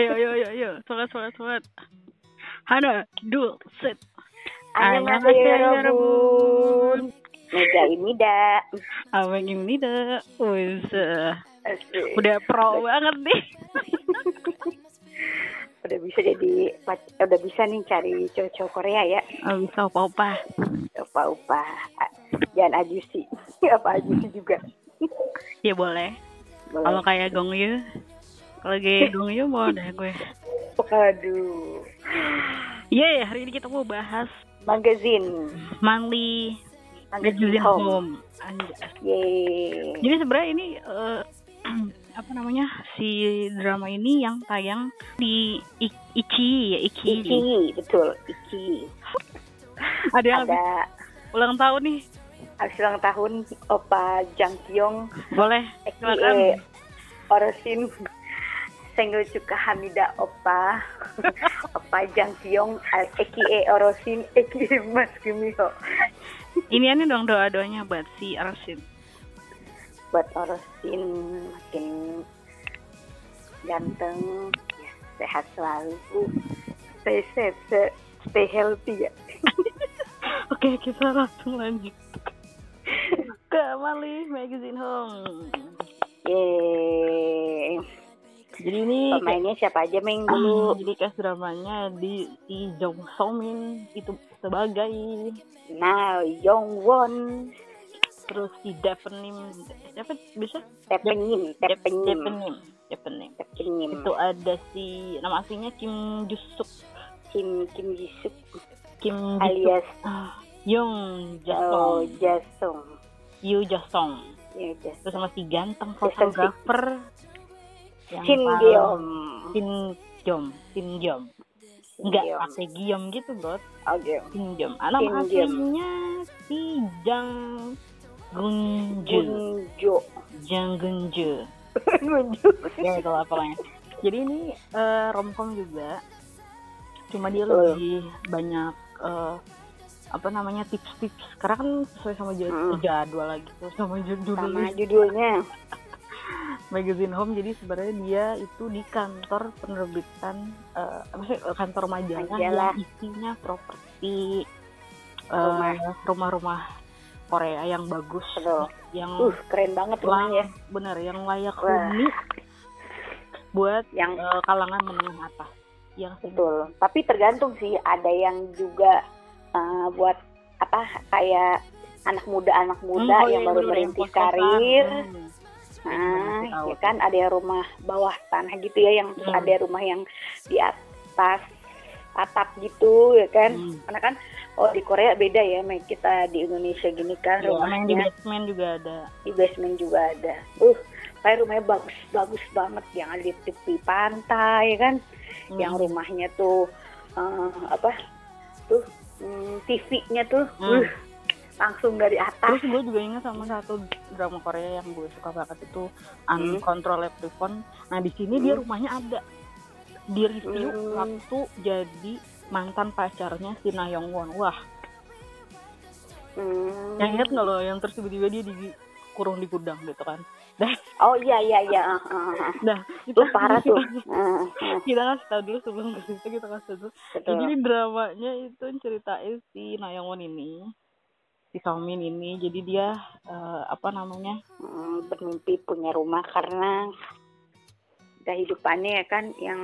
Ayo, ayo, ayo, ayo. Semangat, semangat, semangat. Hana, dul, sit. ayo, Yorobun. Mega Imida. Abang Imida. Wih, udah pro banget nih. udah bisa jadi eh, udah bisa nih cari cowok-cowok Korea ya. Bisa opa-opa. Opa-opa. Jangan ajusi. Apa ajusi juga. ya boleh. boleh. Kalau kayak Gong Yu kalau kayak Gong Yu mau deh gue. Aduh. Iya, hari ini kita mau bahas Magazine. Manly Magazine Magazine Home. Home. Yeay. Jadi sebenarnya ini eh, apa namanya si drama ini yang tayang di I- Ichi ya Ichi. Iki, betul. Iki. Ada yang habis Ada ulang tahun nih. habis ulang tahun Opa Jang Kyung, Boleh. Silakan. Orosin Senggol Cuka Hamida Opa Opa Jang Kyung Eki E Orosin Eki Mas Gumiho Ini ini dong doa-doanya buat si Arsin. buat Orosin makin ganteng ya, sehat selalu stay safe stay- stay healthy ya Oke, kita langsung lanjut ke Manly Magazine Home. Yeay. Jadi ini pemainnya siapa aja Meng dulu? Jadi cast dramanya di si Jong So Min itu sebagai Nah Yong Won. Terus si Devenim siapa bisa? Tepenyim Devenim Devenim Tepenyim itu ada si nama aslinya Kim Jusuk. Kim Kim Jisuk Kim Jusuk. Alias ah, Young Oh Jasong Jasong Yu Jasong ya udah terus sama si ganteng Jasong fotografer yang Shin Geom Shin Shin enggak pakai Giom gitu bro. Oh Geom Shin Geom. aslinya si Jang Gunju. Gunjo Jang Gunju. Gunjo ya itu lah pokoknya. Jadi ini eh, romcom juga. Cuma dia Betul. lebih banyak eh, apa namanya tips-tips. Karena kan sesuai sama jad- Mm. jadwal lagi sama judul sama judulnya magazine home jadi sebenarnya dia itu di kantor penerbitan eh maksudnya eh, kantor majalah, Majalah. yang isinya properti eh, Rumah. rumah-rumah Korea yang bagus Betul. yang uh keren banget rumahnya bener yang layak Wah. huni buat yang eh, kalangan menengah atas yang betul tapi tergantung sih ada yang juga eh, buat apa kayak anak muda anak muda Hmm, oh yang baru merintis kos-kosan. karir Hmm. Nah, ya kan ada rumah bawah tanah gitu ya, yang terus Hmm. ada rumah yang di atas atap gitu ya kan. Hmm. Karena kan oh di Korea beda ya, Mek. kita di Indonesia gini kan Ya, emang di rumahnya basement juga ada di basement juga ada. Uh, kayak rumahnya bagus bagus banget yang ada di tepi pantai ya kan. Hmm. Yang rumahnya tuh eh, apa? Tuh hmm, TV-nya tuh Hmm. uh, langsung dari atas. Terus gue juga ingat sama satu drama Korea yang gue suka banget itu Hmm. Uncontrollable Phone. Nah di sini dia Hmm. rumahnya ada di review Hmm. waktu jadi mantan pacarnya si Na Young Won. Wah, Hmm. yang ingat nggak lo yang terus tiba-tiba dia dikurung di gudang gitu kan? Dah, Oh iya iya iya. ah, ah, ah. Itu parah tuh. Ah, ah, Kita kasih tahu dulu sebelum ke situ kita kasih tahu. dulu. betul. Jadi dramanya itu ceritain si Na Young Won ini, si Songmin ini. Jadi dia eh, apa namanya? Hmm, bermimpi punya rumah karena kehidupannya ya kan yang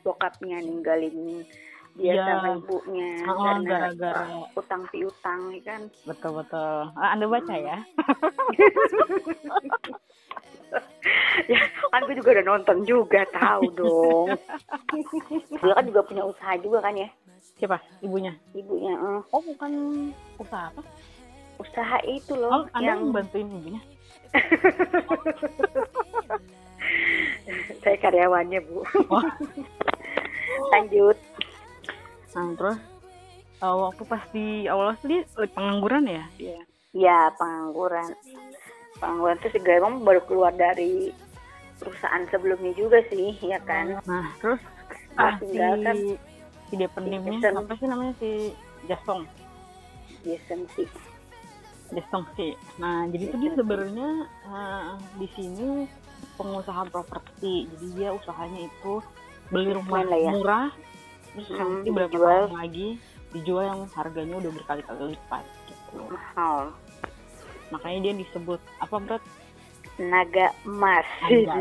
bokapnya ninggalin dia Iya. sama ibunya Oh, karena gara-gara- utang piutang ya kan. Betul betul. Ah, anda baca Hmm. ya? ya kan gue juga udah nonton juga tahu dong. dia kan juga punya usaha juga kan ya Siapa? Ibunya? ibunya. eh. Oh bukan usaha apa? usaha itu Oh, loh anda yang bantuin ibunya? saya karyawannya bu. Oh. Lanjut. Nah terus eh, waktu pas di awal eh, pengangguran ya? Iya. Ya pengangguran. Pengangguran itu segala emang baru keluar dari perusahaan sebelumnya juga sih, ya kan? Nah terus ah, si si dia pendimnya Jason. apa sih namanya si Jasong Jason sih. Jasong sih. Nah jadi tuh dia sebenarnya eh, di sini pengusaha properti jadi dia usahanya itu beli rumah ya. murah terus Hmm, nanti berapa dijual. tahun lagi dijual yang harganya udah berkali-kali lipat gitu mahal makanya dia disebut apa berat naga emas.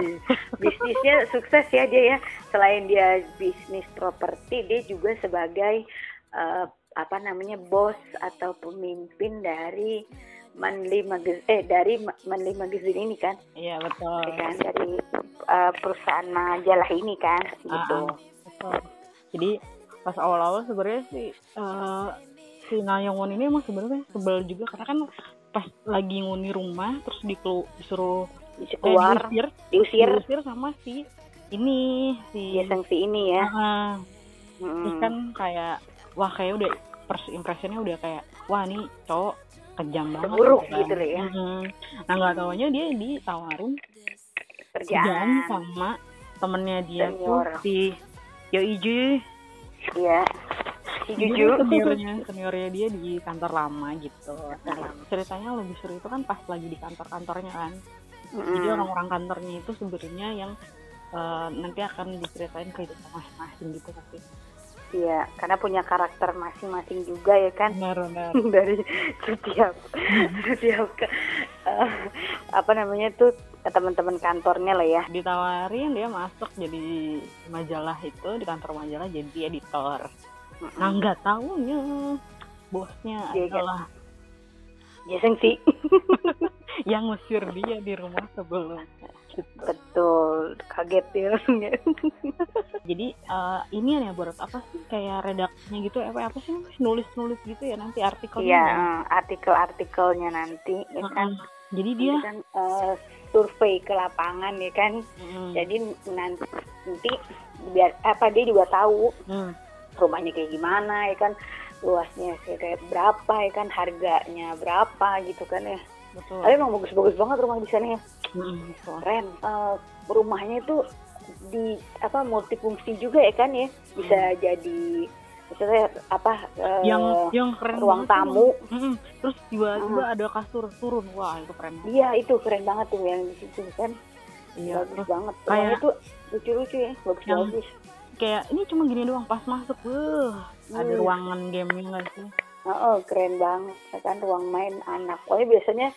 Bisnisnya sukses ya dia ya. Selain dia bisnis properti dia juga sebagai eh, apa namanya bos atau pemimpin dari Manly Magazine eh dari Ma- Manly Magazine ini kan? Iya betul. Ya kan? Dari eh, perusahaan majalah ini kan? Gitu. Ah, betul. jadi pas awal-awal sebenarnya sih eh, si Nayongwon ini emang sebenarnya sebel juga. Karena kan pas lagi nguni rumah terus dikelu, disuruh eh, keluar diusir, diusir diusir sama si ini si dia sanksi ini ya Ah, Mm-mm. terus kan kayak wah kayak udah first impressionnya udah kayak wah nih cowok kejam banget Buruk kan. gitu loh ya. Mm-mm. nah nggak taunya dia ditawarin kerjaan sama temennya dia tuh Senior. si Yoiju ya si Juju seniornya seniornya dia di kantor lama gitu Nah, ceritanya lebih seru itu kan pas lagi di kantor-kantornya kan jadi Mm-mm. orang-orang kantornya itu sebenarnya yang eh, nanti akan diceritain kehidupan masing-masing gitu tapi Iya, karena punya karakter masing-masing juga ya kan benar-benar dari setiap setiap eh, apa namanya tuh teman-teman kantornya lah ya. ditawarin dia masuk jadi majalah itu di kantor majalah jadi editor. Nah nggak tahunya bosnya Dia kan- adalah Ya sih, yang ngusir dia di rumah sebelum gitu. betul kaget dia ya. jadi eh, ini ya buat apa sih kayak redaksinya gitu apa apa sih nulis nulis gitu ya nanti artikelnya Iya, ya? eh, artikel-artikelnya nanti ya kan. Mm-mm. jadi dia Nanti kan eh, survei ke lapangan ya kan. mm, Jadi nanti, nanti biar apa dia juga tahu mm, rumahnya kayak gimana ya kan? Luasnya kayak berapa ya kan? Harganya berapa gitu kan ya. Betul. Tapi emang bagus-bagus banget rumah di sana ya. Mm, betul. keren. Eh, rumahnya itu di apa multifungsi juga ya kan ya? Bisa jadi misalnya apa eh, yang yang keren ruang tamu. mm, terus tiba-tiba ada kasur turun. Wah itu keren iya itu keren banget tuh yang di situ kan. Iya bagus terus banget. kayak- rumahnya tuh lucu-lucu ya. Bagus-bagus kayak ini cuma gini doang pas masuk. Wah ada Hmm. ruangan gamenya nggak sih? Oh, oh, keren banget ya kan ruang main anak. Pokoknya biasanya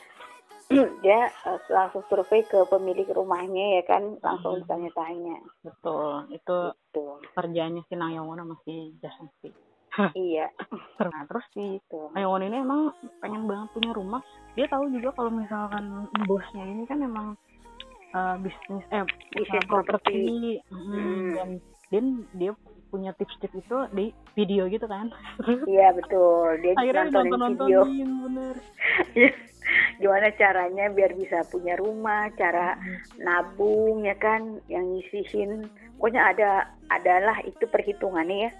dia eh, langsung survei ke pemilik rumahnya ya kan langsung Hmm. ditanya-tanya. Betul itu tuh kerjanya si Nayongwon sama si Jason Sih. Iya. Nah terus si tuh Nayongwon ini emang pengen banget punya rumah. Dia tahu juga kalau misalkan bosnya ini kan emang eh, bisnis eh Bisnis usaha properti. Mm, Hmm. dan dan dia punya tips-tips itu di video gitu kan. Iya betul. Dia akhirnya nontonin nonton video. bener. Gimana caranya biar bisa punya rumah cara Hmm. nabung ya kan? Yang ngisihin. Pokoknya ada adalah itu perhitungannya ya.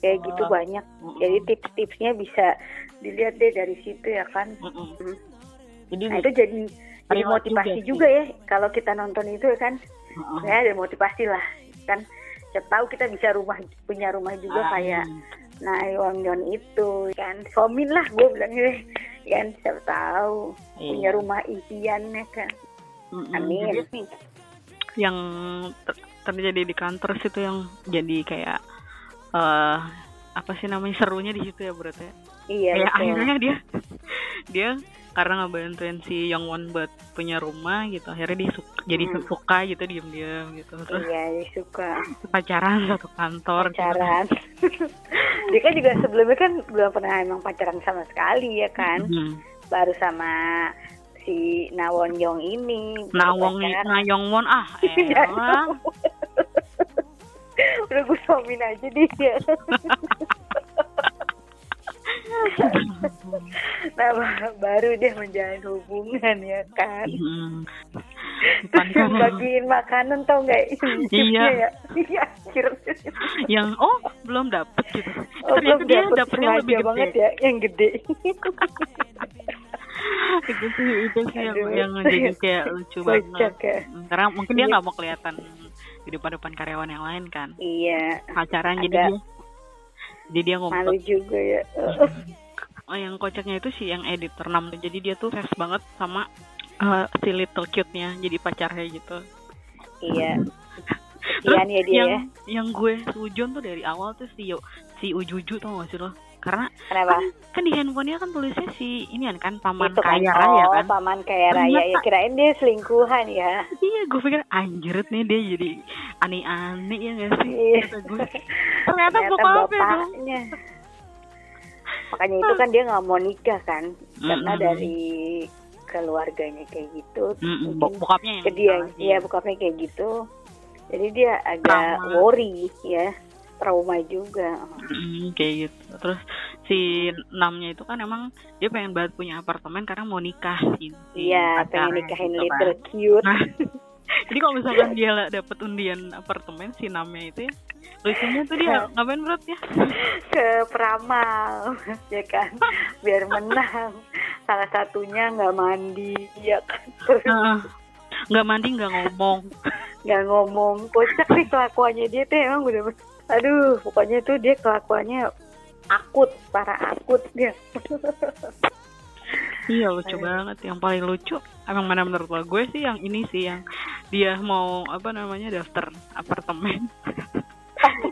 Kayak gitu Oh. banyak. Jadi tips-tipsnya bisa dilihat deh dari situ ya kan. Hmm. jadi Nah itu jadi jadi motivasi juga juga, ya kalau kita nonton itu ya kan? Heeh. ya ada motivasi lah kan siapa tahu kita bisa rumah punya rumah juga Ah, kayak nah Wang Yon itu kan. Somin lah gue bilang kan siapa tahu. Iya. punya rumah impian ya kan. Mm-mm. amin. Jadi yang ter- terjadi di kantor situ yang jadi kayak eh apa sih namanya serunya di situ ya berarti ya? iya Kayak betul. akhirnya dia dia karena ngebantuin si Yongwon buat punya rumah gitu akhirnya dia suka, jadi Hmm. suka gitu diem-diem gitu terus iya dia suka pacaran satu kantor gitu. pacaran dia kan juga sebelumnya kan belum pernah emang pacaran sama sekali ya kan Hmm. baru sama si Nawon Yong ini baru Nawong pacaran. nah Yongwon ah Iya, elah udah gue suamin aja dia nah ba- baru dia menjalin hubungan ya kan? Hmm. Bagiin makanan tau nggak Iya. ya iya yang oh belum dapet gitu. Oh, ternyata belum dia dapet. dapetnya sengaja lebih gede. banget ya yang gede. Itu sih itu sih yang, yang jadi kayak lucu banget. ya. Hmm, karena mungkin dia Iya. nggak mau kelihatan di depan-depan karyawan yang lain kan. Iya. Pacaran jadi dia jadi dia malu juga ya. Oh yang kocaknya itu sih yang editor 6 jadi dia tuh fresh banget sama eh, si little cute nya jadi pacarnya gitu. Iya. Sekian ya dia yang, ya. yang gue sujon tuh dari awal tuh si Yo, si Ujuju tau gak sih lo? Karena kenapa? kan di handphonenya kan tulisnya si ini kan paman itu kan? kaya raya oh kan? paman kaya raya. Ya kirain dia selingkuhan ya. Iya gue pikir anjrit nih dia jadi aneh-aneh ya gak sih? Iya. kata gue ternyata ternyata bokapnya dong bapaknya makanya itu kan dia nggak mau nikah kan karena Mm-mm. dari keluarganya kayak gitu mungkin bok- bokapnya yang dia salah sih. ya bokapnya kayak gitu jadi dia agak Trauma. worry ya trauma juga Mm, kayak gitu terus si namnya itu kan emang dia pengen banget punya apartemen karena mau nikah gitu iya pengen nikahin gitu kan. little cute Nah, jadi kalau misalkan dia lah dapet undian apartemen si namanya itu ya lucunya tuh dia ngapain berat ya? Ke peramal ya kan? Biar menang. Salah satunya nggak mandi ya kan? Terus nggak mandi nggak ngomong. Nggak ngomong. Kocak sih kelakuannya. Dia tuh emang bener aduh pokoknya tuh dia kelakuannya akut para akut dia iya lucu banget. Yang paling lucu emang mana menurut lo? Gue sih yang ini sih yang dia mau apa namanya daftar apartemen.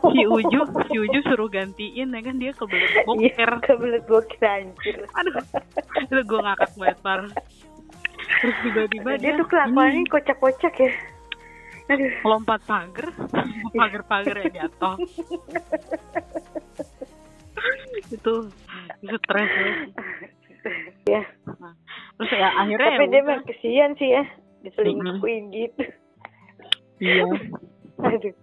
Si Uju si Uju suruh gantiin ya kan? Dia kebelet Iya, boker. kebelet bokir anjir. Aduh itu gue ngakak banget parah. Terus tiba-tiba dia dia tuh kelakuannya kocak-kocak ya. Aduh. Lompat pagar. Pagar-pagar ya jatuh. Itu itu stres ya. ya terus ya akhirnya tapi ya dia mah kesian sih ya diselingkuhin gitu iya aduh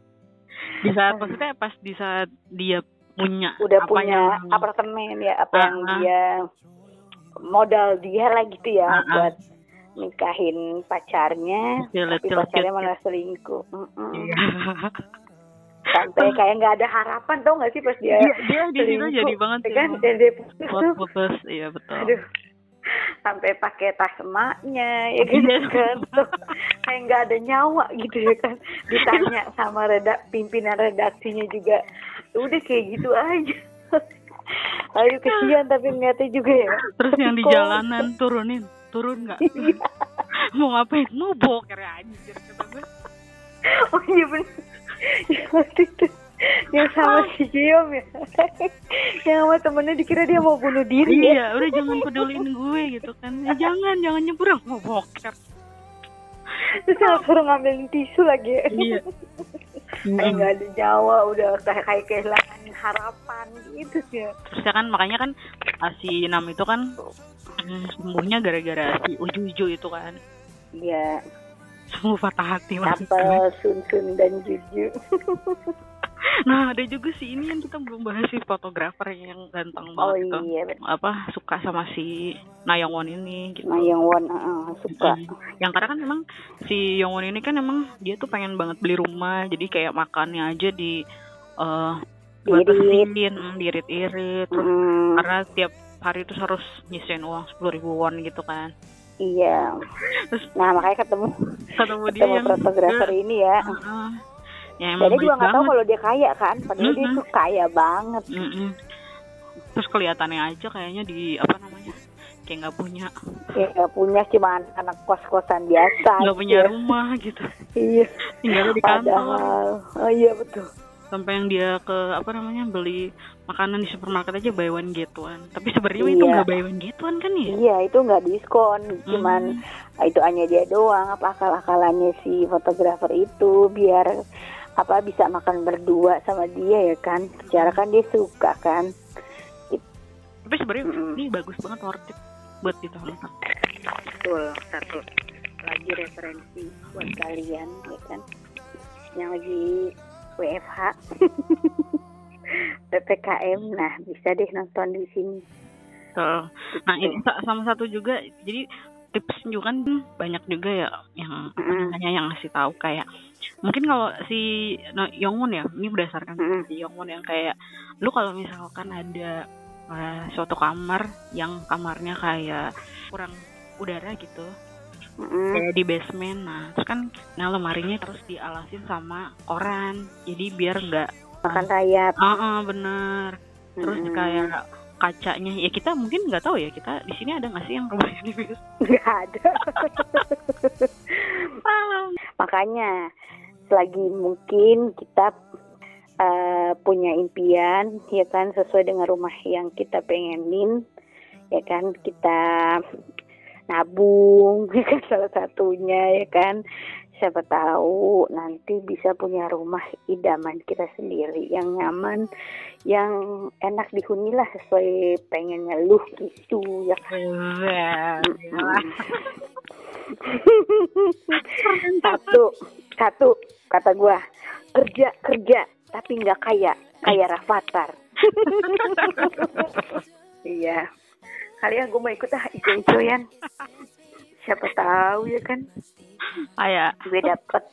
di saat maksudnya pas di saat dia punya udah apa punya yang- apartemen ya apa Ah, yang ah. dia modal dia lah gitu ya Ah, ah. buat nikahin pacarnya Si tapi pacarnya malah selingkuh Mm-mm. Iya. sampai kayak nggak ada harapan tau nggak sih pas dia Dia- dia di situ selingkuh, jadi banget ya kan? dan dia putus Buat tuh. putus iya betul. Aduh. Sampai pakai tas emaknya ya Iya. kan tuh kayak nggak ada nyawa gitu ya kan? Ditanya sama redak pimpinan redaksinya juga udah kayak gitu aja. Ayo kesian tapi ngeliatnya juga ya. Terus yang di Kok- jalanan turunin turun nggak? Mau ngapain? Mau boker anjir kata gue oh iya bener yang waktu itu yang sama si Giom ya yang sama temennya dikira dia mau bunuh diri. Ya iya udah jangan peduliin gue gitu kan. Ya, jangan jangan nyebrang mau boker. Terus yang suruh ngambilin tisu lagi. Ya iya. Kayak nggak ada nyawa udah kayak kayak kehilangan harapan gitu ya terus ya kan makanya kan ah, si Nam itu kan mm, sembuhnya gara-gara si Uju-Uju itu kan. Iya, sembuh patah hati maksudnya. Tapel, Sun Sun dan Juju. Nah ada juga sih ini yang kita belum bahas sih fotografer yang ganteng Oh banget itu iya, betul. apa suka sama si Nayongwon ini gitu. Nah, yang Won uh, suka. Yang karena kan emang si Yongwon ini kan emang dia tuh pengen banget beli rumah, jadi kayak makannya aja di Irit. batasin, mm, diirit-irit, terus Mm, karena tiap hari itu harus nyisihin uang sepuluh ribu won gitu kan. Iya. Nah, makanya ketemu ketemu dia ketemu yang fotografer ini ya. Heeh. yang Dan emang dia juga nggak tahu kalau dia kaya kan, padahal dia Mm-mm. tuh kaya banget. Mm-mm. Terus kelihatannya aja kayaknya di apa namanya kayak nggak punya Ya nggak punya cuma anak kos-kosan biasa. nggak punya ya. rumah gitu Iya. tinggalnya di kantor Padahal, oh iya betul. Sampai yang dia ke apa namanya beli makanan di supermarket aja buy one get one tapi sebenarnya itu Iya. nggak buy one get one kan ya Iya, itu nggak diskon, cuman Hmm. itu hanya dia doang. Apa akal-akalannya si fotografer itu biar apa bisa makan berdua sama dia ya kan? Secara kan dia suka kan? tapi sebenarnya Mm-mm. ini bagus banget worth it buat ditonton Betul, satu lagi referensi buat kalian ya kan? Yang lagi WFH, ppkm, nah bisa deh nonton di sini. Tuh. nah Gitu. ini sa- sama satu juga jadi tips juga kan banyak juga ya yang Mm-mm. namanya yang ngasih tahu kayak mungkin kalau si no, Yongwon ya ini berdasarkan Mm-mm. si Yongwon yang kayak lu kalau misalkan ada eh, suatu kamar yang kamarnya kayak kurang udara gitu Mm-mm. kayak di basement nah terus kan nah lemarinya terus dialasin sama koran jadi biar nggak Makan rayap. ah ah, bener terus Mm-mm. kayak kacanya ya kita mungkin nggak tahu ya kita di sini ada nggak sih yang rumahnya di basement nggak ada. Makanya selagi mungkin kita uh, punya impian ya kan sesuai dengan rumah yang kita pengenin ya kan kita nabung kan salah satunya ya kan? Siapa tahu nanti bisa punya rumah idaman kita sendiri yang nyaman yang enak dihuni lah sesuai pengennya. Lu gitu ya. Kan satu satu kata gua. Kerja kerja tapi nggak kaya. Kaya Rafathar. Iya kali ya gue mau ikut ah ijo-ijoyan siapa tahu ya kan Ayah. gue dapet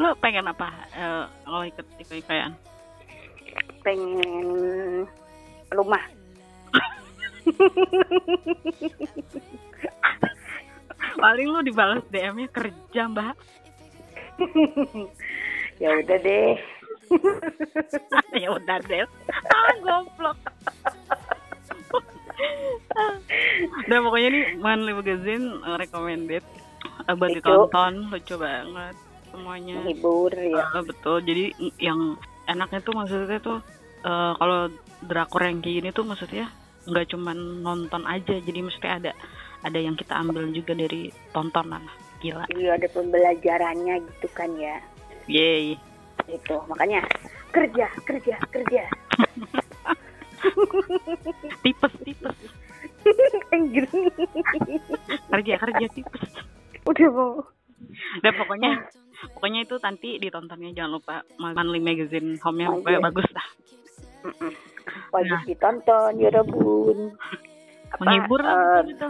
Lo pengen apa? Uh, lo ikut ikayan? pengen rumah Paling lu dibalas DM-nya kerja, Mbak. ya udah deh ya udah deh. Ah, goblok. Dan pokoknya nih Manly Magazine uh, recommended uh, buat Itu. ditonton, lucu banget semuanya. hibur ya Uh, betul. Jadi yang enaknya tuh maksudnya tuh uh, kalau drakor yang kayak gini tuh maksudnya nggak cuman nonton aja, jadi mesti ada ada yang kita ambil juga dari tontonan. Gila. iya ada pembelajarannya gitu kan ya Yeay. gitu makanya kerja kerja kerja Tipes, tipes. anjir Kerja, kerja tipes. udah mau Dan pokoknya pokoknya itu nanti ditontonnya jangan lupa Manly Magazine home-nya pokoknya Iya. bagus lah. Wajib Nah. ditonton ya Rebun Apa, Menghibur gitu.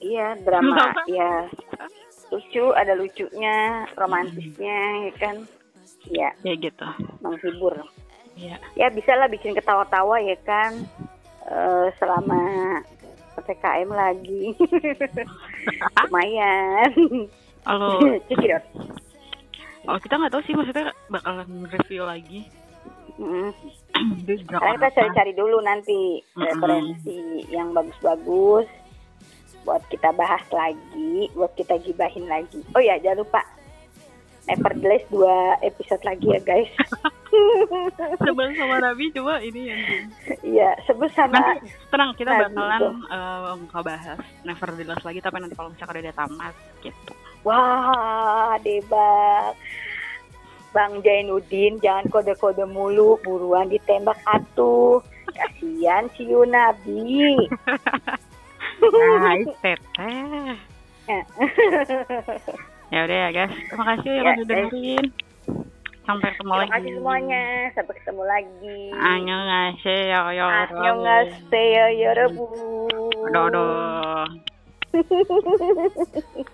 iya drama ya lucu ada lucunya romantisnya ya kan ya Ya gitu. menghibur Iya. ya bisa lah bikin ketawa-tawa ya kan Eh, selama ppkm lagi lumayan Kalau cekidot kalau kita nggak tahu sih maksudnya bakalan review lagi. Mm. Karena kita cari-cari dulu nanti Mm-mm. referensi yang bagus-bagus buat kita bahas lagi, buat kita gibahin lagi. Oh ya, jangan lupa Nevertheless dua episode lagi ya guys. Sebel sama Nabi coba ini yang Iya, sebut sama nanti tenang kita Nabi bakalan tuh. eh, ngebahas Never Jelas lagi tapi nanti kalau misalkan udah tamat gitu. Wah, debak. Bang Jainuddin jangan kode-kode mulu, buruan ditembak atuh. Kasihan si Yunabi. Nah, teteh. ya udah ya guys. Terima kasih ya, ya udah dengerin. Sampai ketemu lagi. terima kasih semuanya. Sampai ketemu lagi. Ayo annyeonghaseyo yo annyeonghaseyo yo rebu. Aduh aduh.